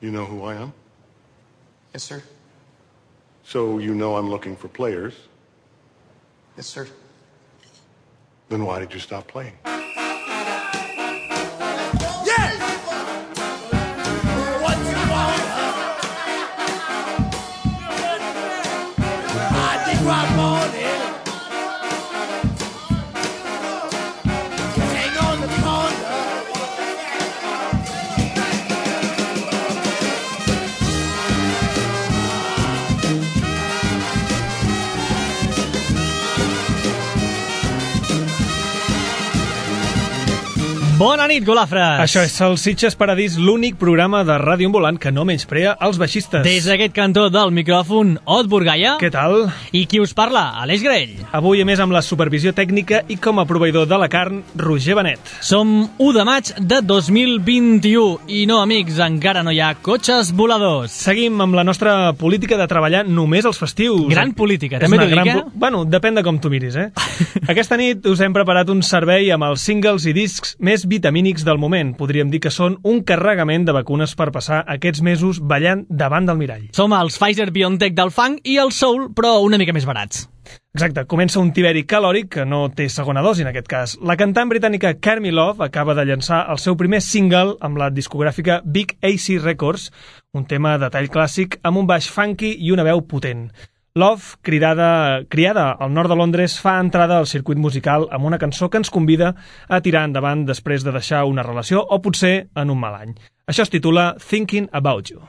You know who I am? Yes, sir. So you know I'm looking for players. Yes, sir. Then why did you stop playing? Bona nit, golafres! Això és el Sitges Paradís, l'únic programa de ràdio ambulant que no menysprea els baixistes. Des d'aquest cantó del micròfon, Ot Burgaia. Què tal? I qui us parla, Aleix Grell. Avui, a més, amb la supervisió tècnica i com a proveïdor de la carn, Roger Benet. Som 1 de maig de 2021 i no, amics, encara no hi ha cotxes voladors. Seguim amb la nostra política de treballar només els festius. Gran política, també t'ho dic, gran eh? Bueno, depèn de com tu miris, eh? Aquesta nit us hem preparat un servei amb els singles i discs més vitamínics del moment. Podríem dir que són un carregament de vacunes per passar aquests mesos ballant davant del mirall. Som els Pfizer-BioNTech del funk i el soul, però una mica més barats. Exacte, comença un tiberi calòric que no té segona dosi en aquest cas. La cantant britànica Carmi Love acaba de llançar el seu primer single amb la discogràfica Big AC Records, un tema de tall clàssic amb un baix funky i una veu potent. Love, cridada, criada al nord de Londres, fa entrada al circuit musical amb una cançó que ens convida a tirar endavant després de deixar una relació o potser en un mal any. Això es titula Thinking About You.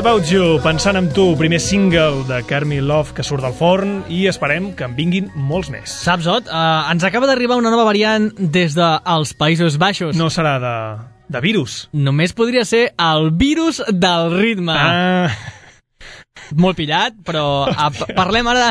About You, pensant en tu, primer single de Carmi Love que surt del forn i esperem que en vinguin molts més. Saps, Ot? Uh, ens acaba d'arribar una nova variant des dels Països Baixos. No serà de, de virus. Només podria ser el virus del ritme. Ah, Molt pillat, però a, parlem ara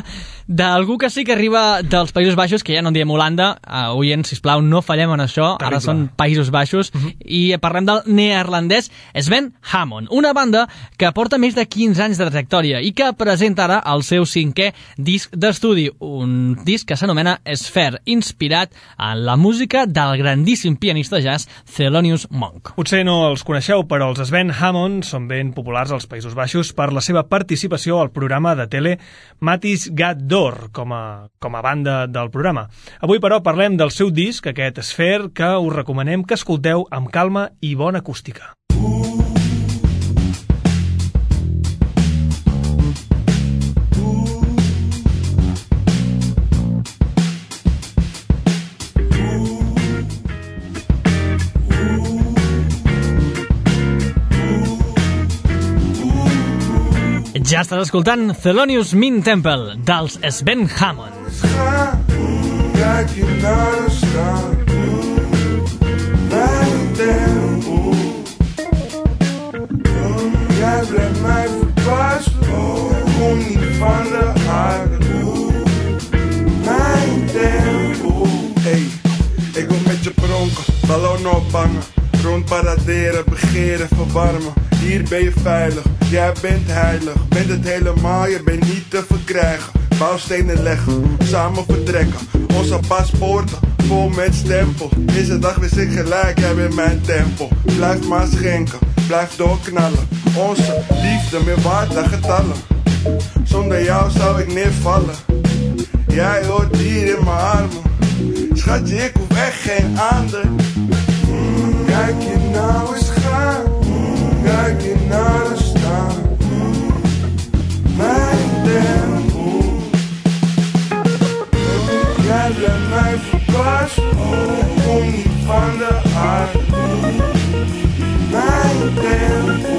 d'algú que sí que arriba dels Països Baixos, que ja no en diem Holanda. Uh, oient, sisplau, no fallem en això. Ara Terrible. són Països Baixos. I parlem del neerlandès Sven Hammond, una banda que porta més de 15 anys de trajectòria i que presenta ara el seu cinquè disc d'estudi, un disc que s'anomena Sphere, inspirat en la música del grandíssim pianista jazz Thelonious Monk. potser no els coneixeu, però els Sven Hammond són ben populars als Països Baixos per la seva participació al programa de tele Matis Gat d'Or, com a, com a banda del programa. Avui, però, parlem del seu disc, aquest Sphere, que us recomanem que escolteu amb calma i bona acústica. Ja estàs escoltant Thelonious Min Temple, dels Sven Hammond. Hey, ik wil met je pronken. Rond paraderen, begeren, verwarmen. Hier ben je veilig, jij bent heilig. Bent het helemaal, je bent niet te verkrijgen. Bouwstenen leggen, samen vertrekken. Onze paspoorten, vol met stempel. Is de dag weer ik gelijk, jij bent mijn tempel. Blijf maar schenken, blijf doorknallen. Onze liefde meer waard dan getallen. Zonder jou zou ik neervallen. Jij hoort hier in mijn armen. Schatje, ik hoef echt geen ander. Kijk je nou eens gaan. Kijk je naar de staan. Mijn tempo. Jij blijft mij verbazen. Kom niet van de aarde. Mijn tempo.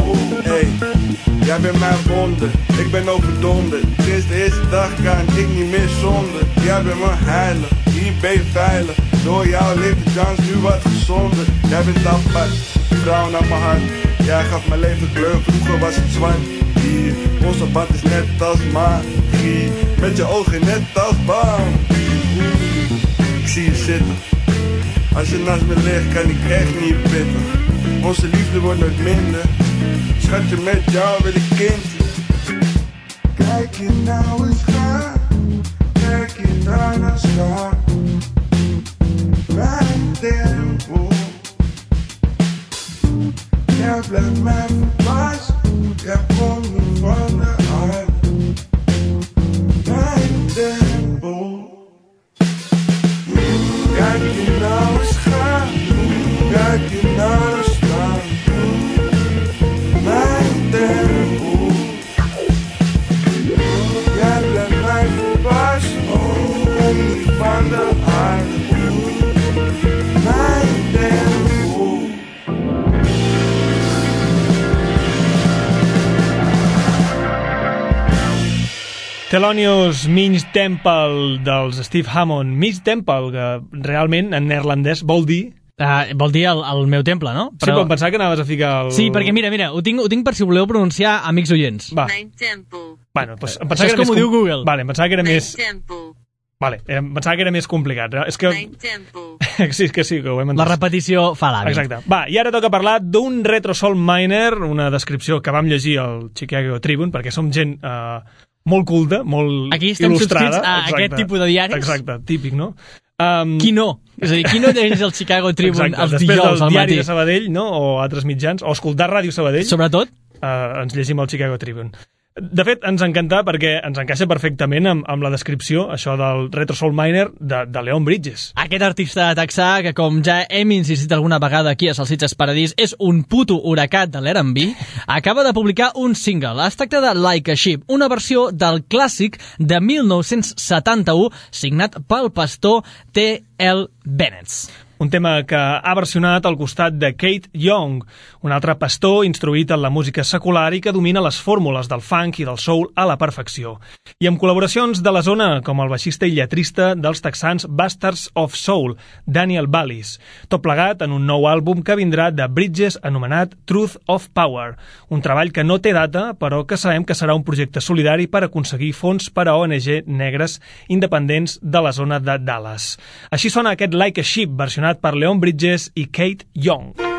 Jij bent mijn wonder. Ik ben overdonderd. Sinds de eerste dag kan ik niet meer zonder. Jij bent mijn heilig. Hier ben je veilig. Door jou leeft de kans nu wat gezonder. Jij bent apart. Vrouw naar mijn hart. Jij gaf mijn leven kleur. Vroeger was het zwart. Hier, onze bad is net als magie. Met je ogen net als bam. Ik zie je zitten. Als je naast me ligt, kan ik echt niet bidden. Onze liefde wordt nooit minder. countrymen, y'all really came to. Back in now it's high, back in now it's. Right there, oh. Yeah, black man. Thelonious Minch Temple dels Steve Hammond. Minch Temple, que realment en neerlandès vol dir... Uh, vol dir el, el meu temple, no? Però... Sí, però em pensava que anaves a ficar el... Sí, perquè mira, mira, ho tinc, ho tinc per si voleu pronunciar amics oients. Va, bueno, doncs em Això pensava és que era com més ho diu Google. Vale, em pensava que era Mijn més... tempo. Vale, em pensava que era més complicat. És que... Sí, que sí, que ho hem entès. La repetició fa l'hàbit. Exacte. Va, i ara toca parlar d'un retro soul miner, una descripció que vam llegir al Chicago Tribune, perquè som gent eh, molt culta, molt Aquí estem il·lustrada. subscrits a aquest tipus de diaris. Exacte, típic, no? Um, Qui no? És a dir, qui no llegeix el Chicago Tribune Exacte, els després dijous del al diari matí? de Sabadell, no? o altres mitjans, o escoltar Ràdio Sabadell, Sobretot, eh, ens llegim el Chicago Tribune. De fet, ens encanta perquè ens encaixa perfectament amb, amb la descripció, això del retro soul miner de, de Leon Bridges. aquest artista texà, que com ja hem insistit alguna vegada aquí a Salsitxes Paradís, és un puto huracat de l'R&B, acaba de publicar un single. Es tracta de Like a Sheep, una versió del clàssic de 1971 signat pel pastor T.L. Bennett. Un tema que ha versionat al costat de Kate Young, un altre pastor instruït en la música secular i que domina les fórmules del funk i del soul a la perfecció. I amb col·laboracions de la zona, com el baixista i lletrista dels texans Bastards of Soul, Daniel Ballis, tot plegat en un nou àlbum que vindrà de Bridges anomenat Truth of Power, un treball que no té data, però que sabem que serà un projecte solidari per aconseguir fons per a ONG negres independents de la zona de Dallas. Així sona aquest Like a Sheep, versionat per Leon Bridges i Kate Young.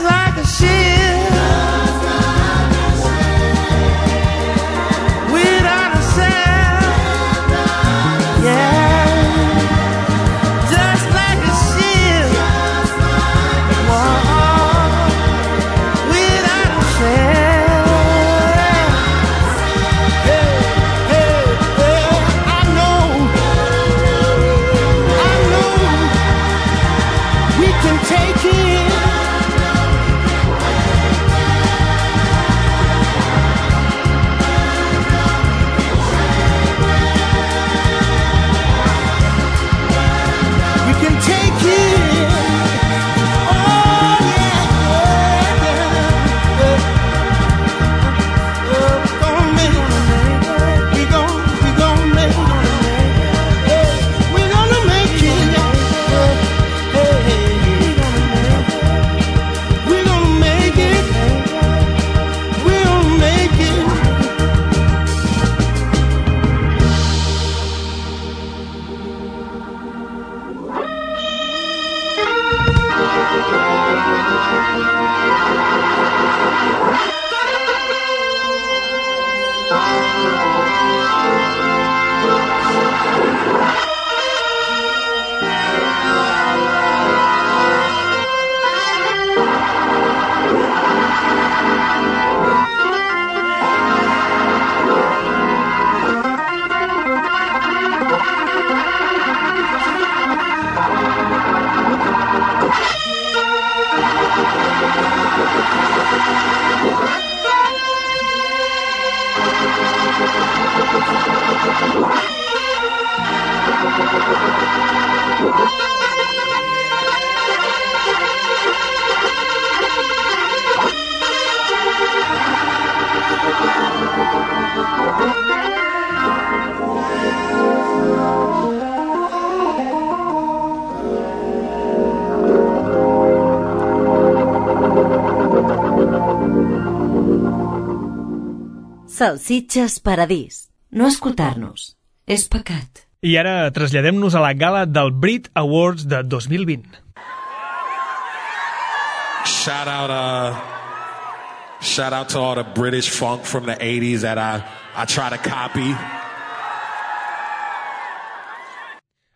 Just Salsitxes Paradís. No escoltar-nos. És pecat. I ara traslladem-nos a la gala del Brit Awards de 2020. Shout out, uh, shout out to all the British funk from the '80s that I I try to copy.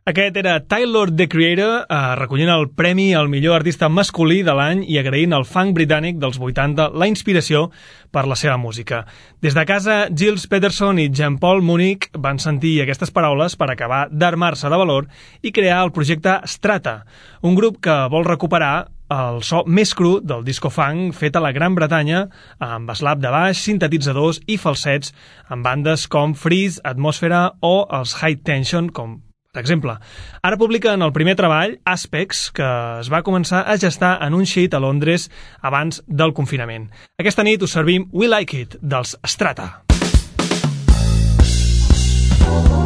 Aquest era Tyler, the Creator, eh, recollint el premi al millor artista masculí de l'any i agraint al funk britànic dels 80 la inspiració per la seva música. Des de casa, Gilles Peterson i Jean-Paul Munich van sentir aquestes paraules per acabar d'armar-se de valor i crear el projecte Strata, un grup que vol recuperar el so més cru del disco funk fet a la Gran Bretanya amb slap de baix, sintetitzadors i falsets amb bandes com Freeze, Atmosfera o els High Tension com per exemple, ara publiquen el primer treball, Aspects, que es va començar a gestar en un sheet a Londres abans del confinament. Aquesta nit us servim We Like It, dels Strata. When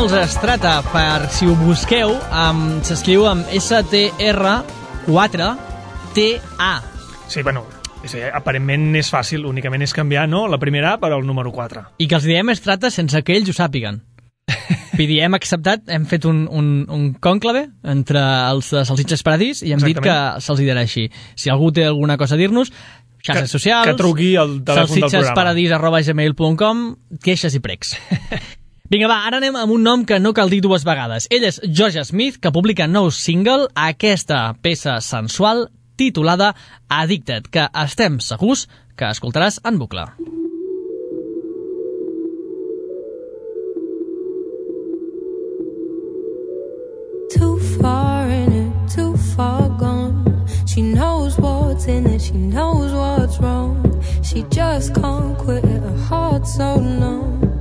els Strata, per si ho busqueu, um, s'escriu amb STR4TA. Sí, bueno, és, eh, aparentment és fàcil, únicament és canviar, no?, la primera A per al número 4. I que els diem Strata sense que ells ho sàpiguen. Vull dir, hem acceptat, hem fet un, un, un cònclave entre els de Salsitxes Paradís i hem dit que Exactament. se'ls dirà així. Si algú té alguna cosa a dir-nos, xarxes Que- socials... que truqui al telèfon del programa. salsitxesparadís arroba gmail.com queixes i precs. Vinga, va, ara anem amb un nom que no cal dir dues vegades. Ell és George Smith, que publica nou single, aquesta peça sensual titulada Addicted, que estem segurs que escoltaràs en bucle. Too far in it, too far gone. She knows what's in it, she knows what's wrong. She just can't quit it, her heart's so numb.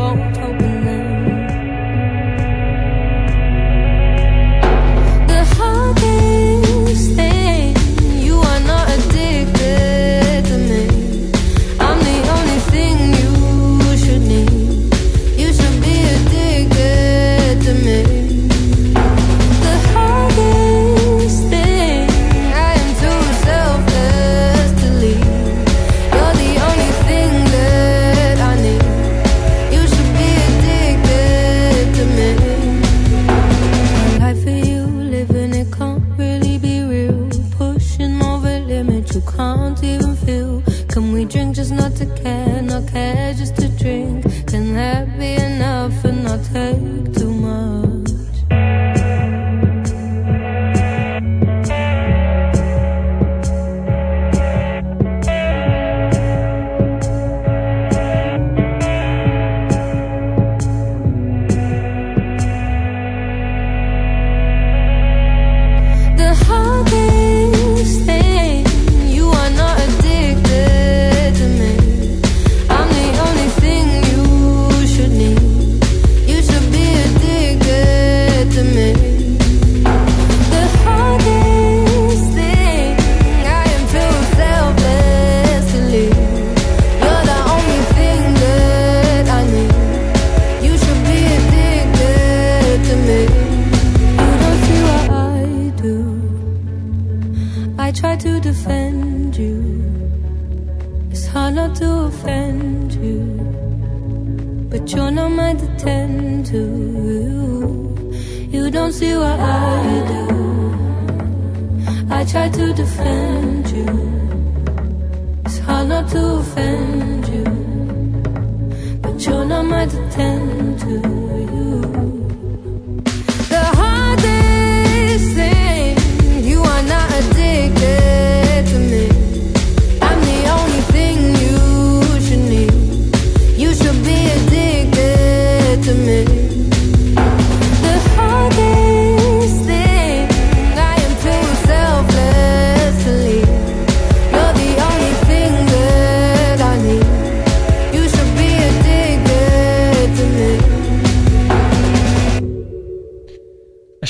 won't open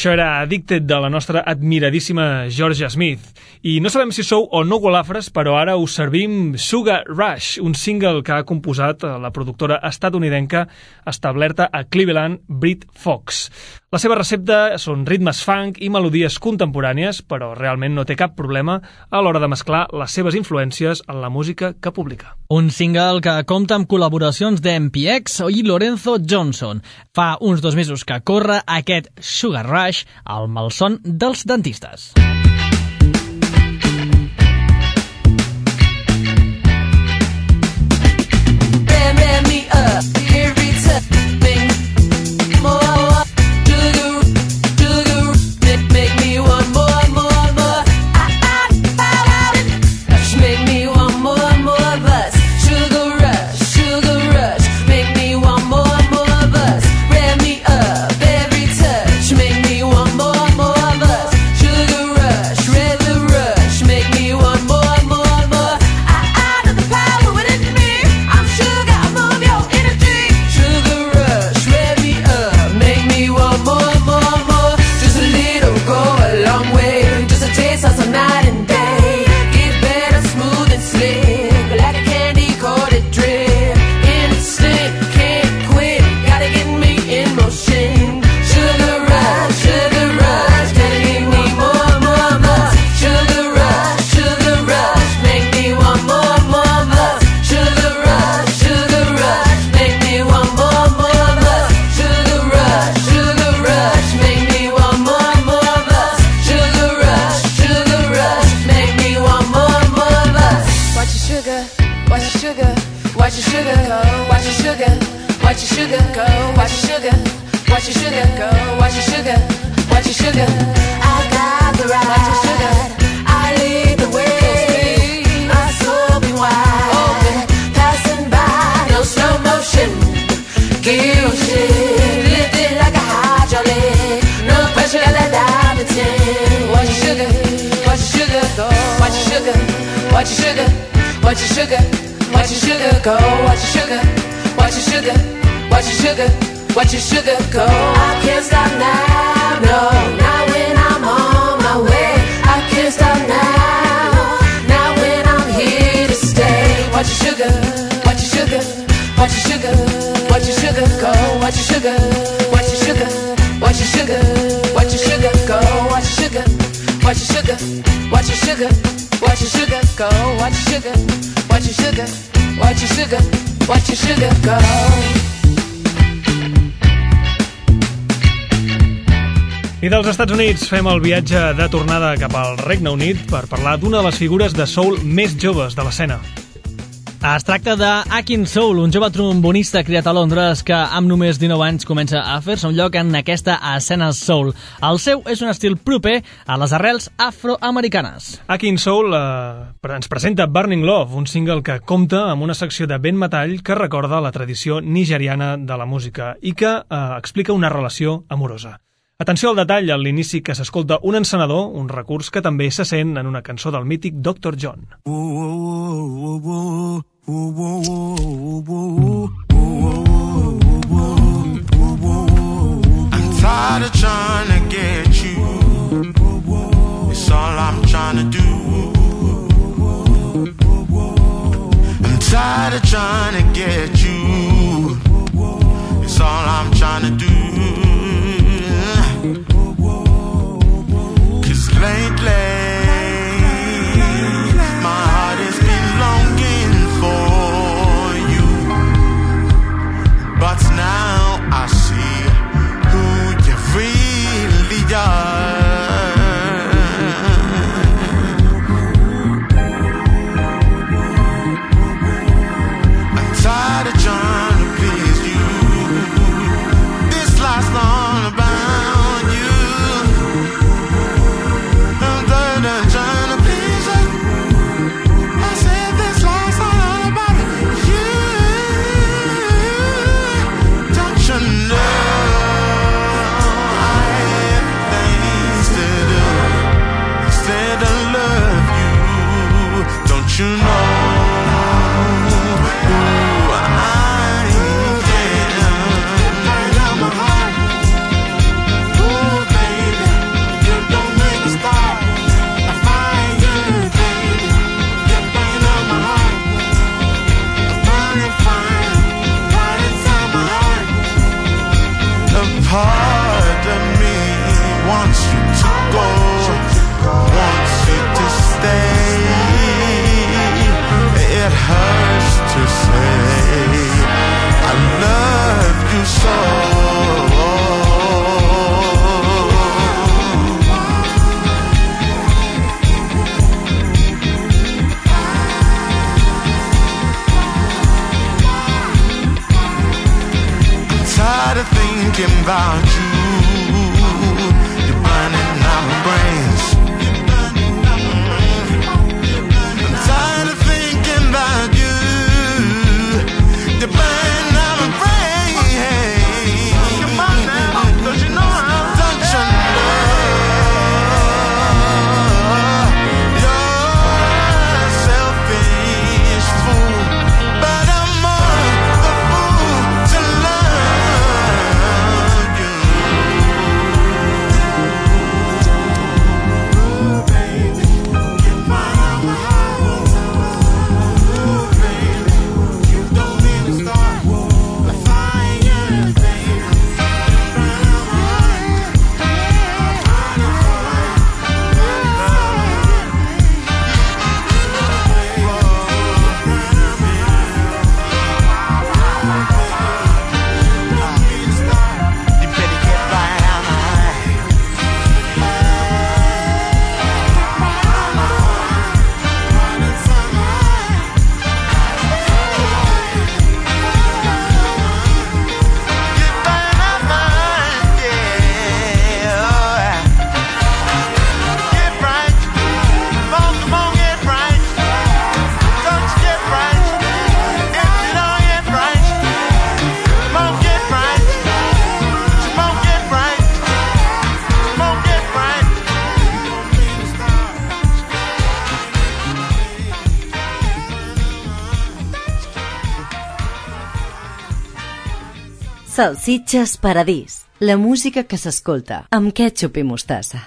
Això era Addicted de la nostra admiradíssima Georgia Smith. I no sabem si sou o no golafres, però ara us servim Sugar Rush, un single que ha composat eh, la productora estatunidenca establerta a Cleveland, Brit Fox. La seva recepta són ritmes funk i melodies contemporànies, però realment no té cap problema a l'hora de mesclar les seves influències en la música que publica. Un single que compta amb col·laboracions d'MPX i Lorenzo Johnson. Fa uns dos mesos que corre aquest Sugar Rush al malson dels dentistes. I dels Estats Units fem el viatge de tornada cap al Regne Unit per parlar d'una de les figures de soul més joves de l'escena. Es tracta de Akin Soul, un jove trombonista criat a Londres que amb només 19 anys comença a fer-se un lloc en aquesta escena soul. El seu és un estil proper a les arrels afroamericanes. Akin Soul eh, ens presenta Burning Love, un single que compta amb una secció de vent metall que recorda la tradició nigeriana de la música i que eh, explica una relació amorosa. Atenció al detall a l'inici que s'escolta un encenedor, un recurs que també se sent en una cançó del mític Dr. John. I'm tired of trying to get you It's all I'm trying to do I'm tired of trying to get you It's all I'm trying to do But now okiem walczy Salsitxes Paradís. La música que s'escolta amb ketchup i mostassa.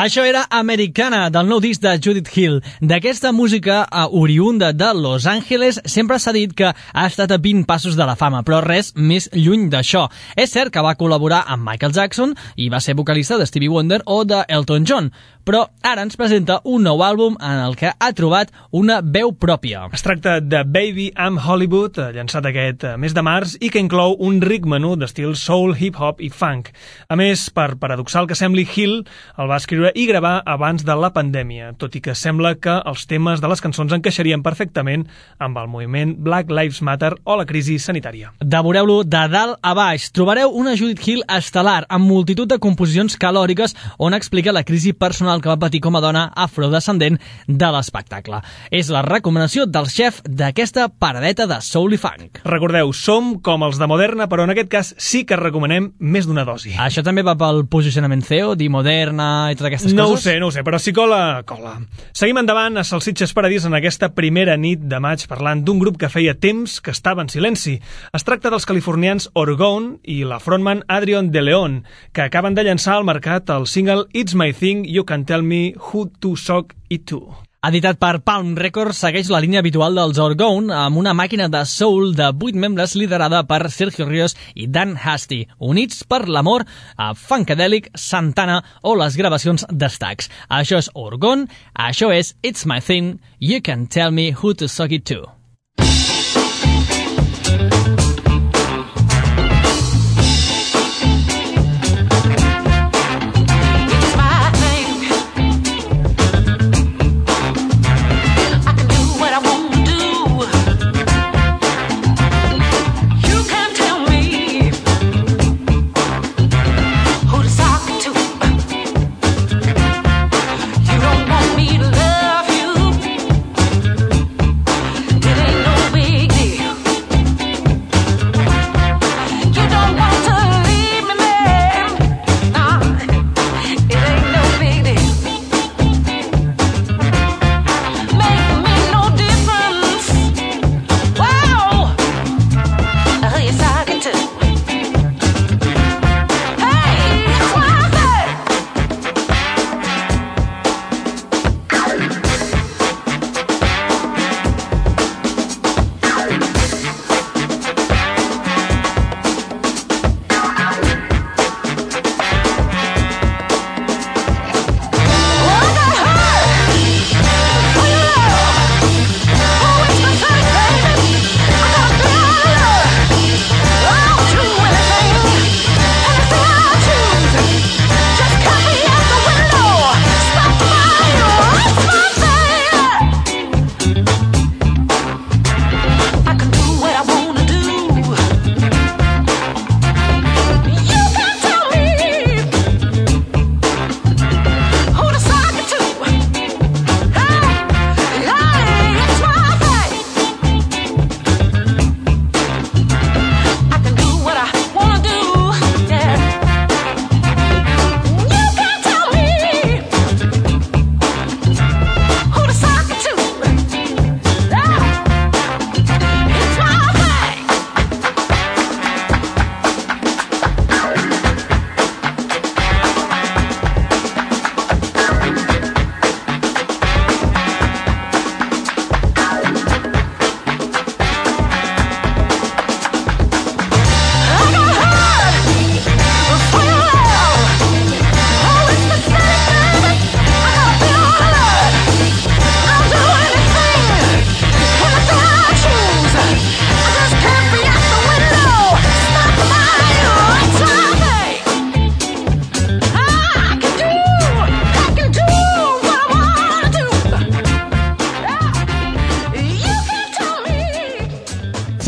Això era Americana, del nou disc de Judith Hill. D'aquesta música a oriunda de Los Angeles sempre s'ha dit que ha estat a 20 passos de la fama, però res més lluny d'això. És cert que va col·laborar amb Michael Jackson i va ser vocalista de Stevie Wonder o de Elton John, però ara ens presenta un nou àlbum en el que ha trobat una veu pròpia. Es tracta de Baby I'm Hollywood, llançat aquest eh, mes de març i que inclou un ric menú d'estil soul, hip-hop i funk. A més, per paradoxal que sembli, Hill el va escriure i gravar abans de la pandèmia, tot i que sembla que els temes de les cançons encaixarien perfectament amb el moviment Black Lives Matter o la crisi sanitària. Devoreu-lo de dalt a baix. Trobareu una Judith Hill estel·lar amb multitud de composicions calòriques on explica la crisi personal que va patir com a dona afrodescendent de l'espectacle. És la recomanació del xef d'aquesta paradeta de soul i funk. Recordeu, som com els de Moderna, però en aquest cas sí que recomanem més d'una dosi. Això també va pel posicionament CEO, dir moderna i totes aquestes No ho coses? sé, no ho sé, però si cola, cola. Seguim endavant a Salsitxes Paradís en aquesta primera nit de maig parlant d'un grup que feia temps que estava en silenci. Es tracta dels californians Orgone i la frontman Adrian De Leon, que acaben de llançar al mercat el single It's My Thing, You Can Tell Me Who to Sock It To. Editat per Palm Records, segueix la línia habitual dels Orgone amb una màquina de soul de 8 membres liderada per Sergio Ríos i Dan Hasty, units per l'amor a Funkadelic, Santana o les gravacions d'Estacs. Això és Orgone, això és It's My Thing, You Can Tell Me Who to Suck It To.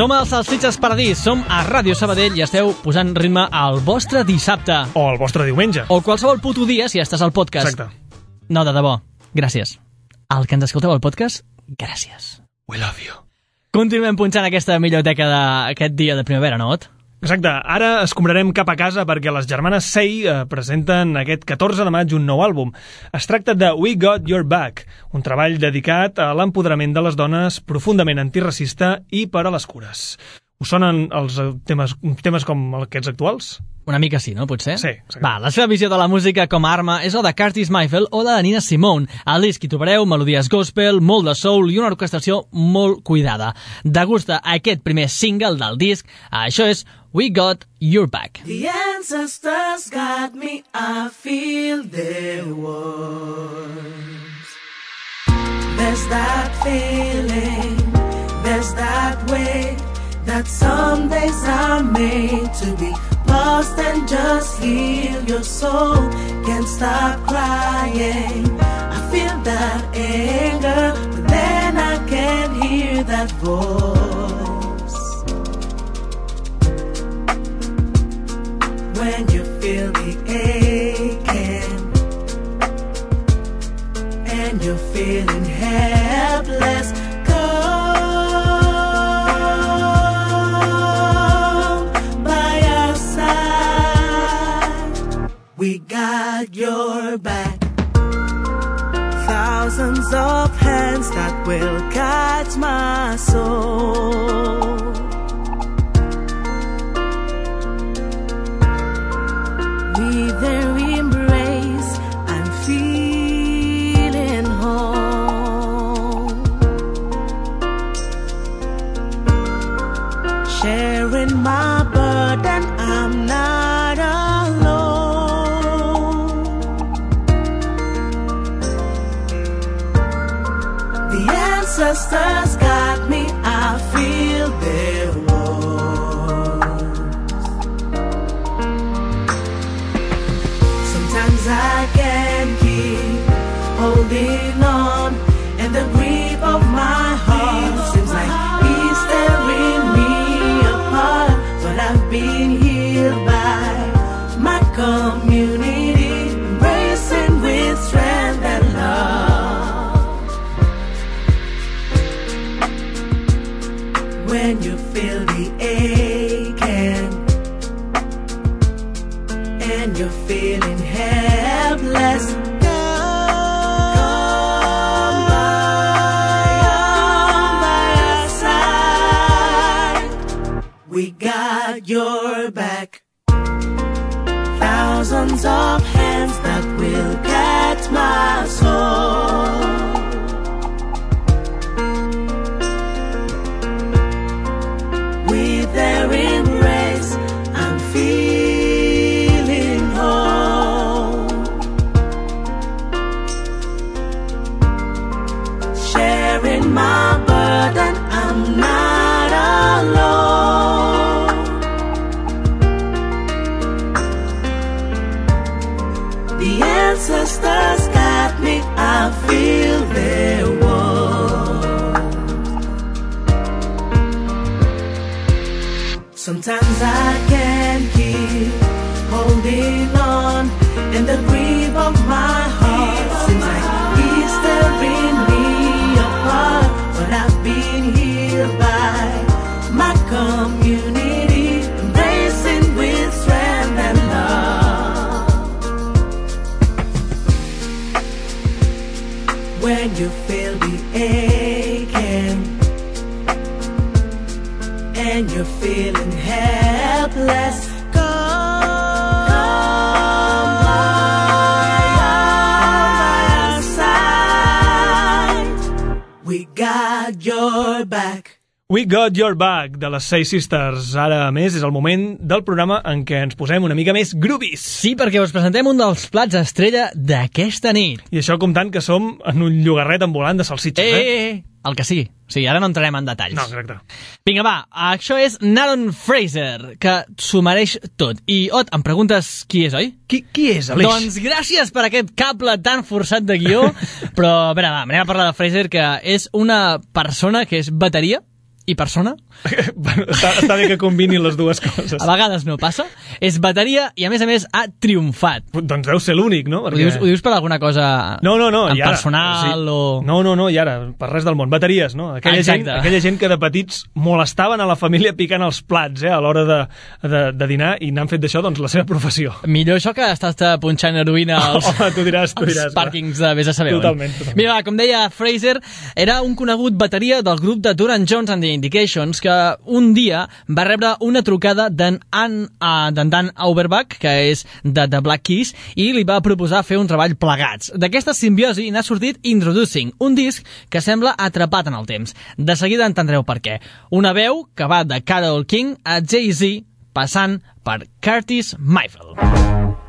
Som als Salsitxes Paradís, som a Ràdio Sabadell i esteu posant ritme al vostre dissabte. O al vostre diumenge. O qualsevol puto dia si estàs al podcast. Exacte. No, de debò, gràcies. Al que ens escolteu al podcast, gràcies. We love you. Continuem punxant aquesta biblioteca d'aquest dia de primavera, no, Ot? Exacte, ara escombrarem cap a casa perquè les germanes Say eh, presenten aquest 14 de maig un nou àlbum. Es tracta de We Got Your Back, un treball dedicat a l'empoderament de les dones profundament antiracista i per a les cures. Us sonen els eh, temes, temes com aquests actuals? Una mica sí, no? Potser? Sí, exacte. Va, la seva visió de la música com a arma és la de Curtis Mayfield o la de Nina Simone. Al disc hi trobareu melodies gospel, molt de soul i una orquestació molt cuidada. De gust a aquest primer single del disc, això és We Got Your Back. The ancestors got me, I feel their wounds. There's that feeling, there's that way that some days are made to be lost and just heal your soul. Can't stop crying. I feel that anger, but then I can hear that voice. When you feel the aching, and you're feeling helpless. Your back. Thousands of hands that will catch my soul. We Got Your Back, de les Seis Sisters. Ara, a més, és el moment del programa en què ens posem una mica més groovies. Sí, perquè us presentem un dels plats estrella d'aquesta nit. I això comptant que som en un llogarret ambulant de salsitxes, Eh, eh? eh, eh, el que. O sigui, ara no entrarem en detalls. No, exacte. Vinga, va, això és Naron Fraser, que s'ho mereix tot. I, Ot, em preguntes qui és, oi? Qui, qui és, Aleix? Doncs gràcies per aquest cable tan forçat de guió, però, a veure, va, anem a parlar de Fraser, que és una persona que és bateria, i persona. bueno, està, està bé que combinin les dues coses. A vegades no passa. És bateria i, a més a més, ha triomfat. Doncs deu ser l'únic, no? Ho, dius, ho dius per alguna cosa no, no, no, en i ara, personal o... No, no, no, i ara, per res del món. Bateries, no? Aquella, gent, Exacte. aquella gent que de petits molestaven a la família picant els plats eh, a l'hora de, de, de dinar i n'han fet d'això doncs, la seva professió. Millor això que estàs punxant heroïna als, Home, tu diràs, tu diràs. pàrquings de vés a saber on. Totalment, totalment. Mira, com deia Fraser, era un conegut bateria del grup de Duran Jones and the Indications que un dia va rebre una trucada d'en d'en Dan Auerbach, que és de The Black Keys, i li va proposar fer un treball plegats. D'aquesta simbiosi n'ha sortit Introducing, un disc que sembla atrapat en el temps. De seguida entendreu per què. Una veu que va de Carole King a Jay-Z, passant per Curtis Mayfield.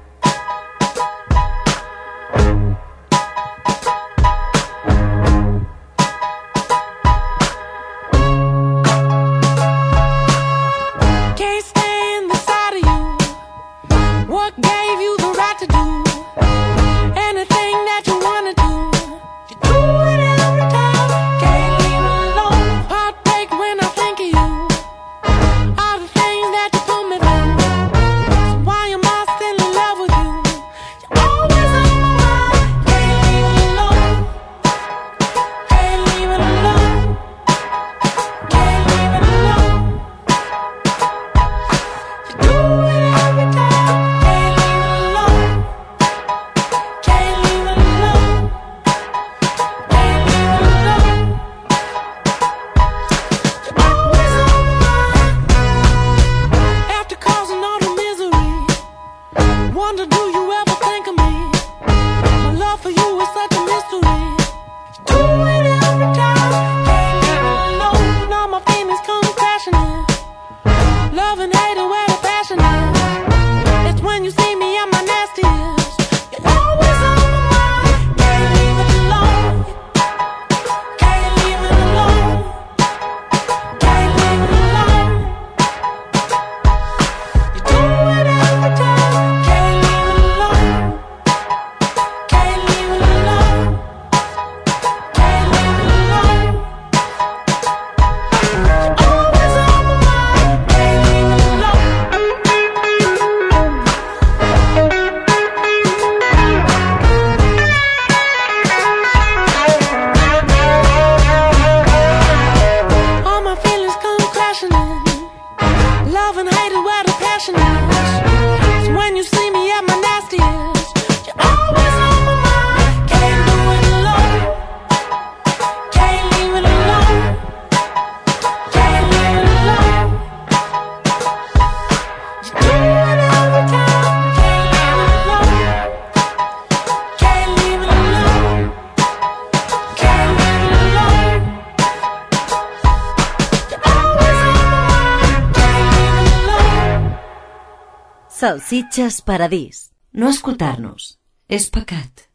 Salsitxes Paradís. No escoltar-nos. És pecat.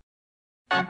Can't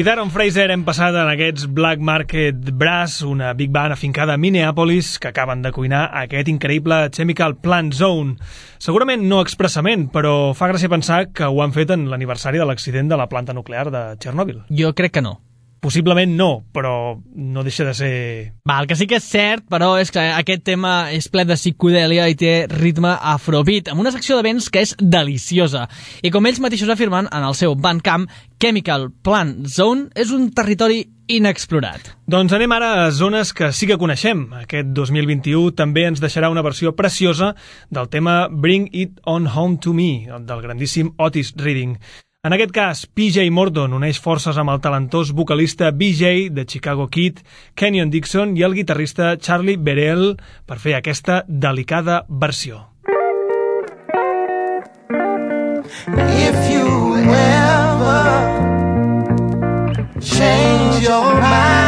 I d'Aaron Fraser hem passat en aquests Black Market Brass, una big band afincada a Minneapolis que acaben de cuinar aquest increïble Chemical Plant Zone. Segurament no expressament, però fa gràcia pensar que ho han fet en l'aniversari de l'accident de la planta nuclear de Chernobyl. Jo crec que no. Possiblement no, però no deixa de ser... Va, el que sí que és cert, però, és que aquest tema és ple de psicodèlia i té ritme afrobeat, amb una secció de vents que és deliciosa. I com ells mateixos afirmen en el seu Bandcamp, Chemical Plant Zone és un territori inexplorat. Doncs anem ara a zones que sí que coneixem. Aquest 2021 també ens deixarà una versió preciosa del tema Bring It On Home To Me, del grandíssim Otis Reading. En aquest cas, PJ Morton uneix forces amb el talentós vocalista BJ de Chicago Kid, Kenyon Dixon i el guitarrista Charlie Berel per fer aquesta delicada versió. If you ever change your mind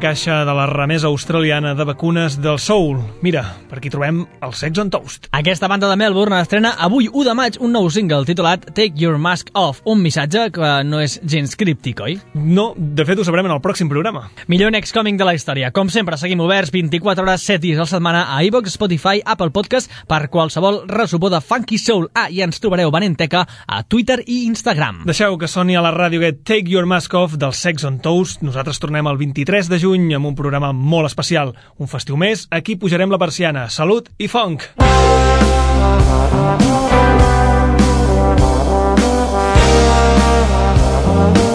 caixa de la remesa australiana de vacunes del Soul. Mira, per aquí trobem el Sex on Toast. Aquesta banda de Melbourne estrena avui 1 de maig un nou single titulat Take Your Mask Off, un missatge que no és gens críptic, oi? No, de fet ho sabrem en el pròxim programa. Millor next coming de la història. Com sempre, seguim oberts 24 hores, 7 dies a la setmana a iVox, Spotify, Apple Podcast per qualsevol ressupor de Funky Soul. Ah, i ens trobareu venent teca a Twitter i Instagram. Deixeu que soni a la ràdio aquest Take Your Mask Off del Sex on Toast. Nosaltres tornem el 23 de juny amb un programa molt especial. Un festiu més, aquí pujarem la persiana. Salut i funk! Mask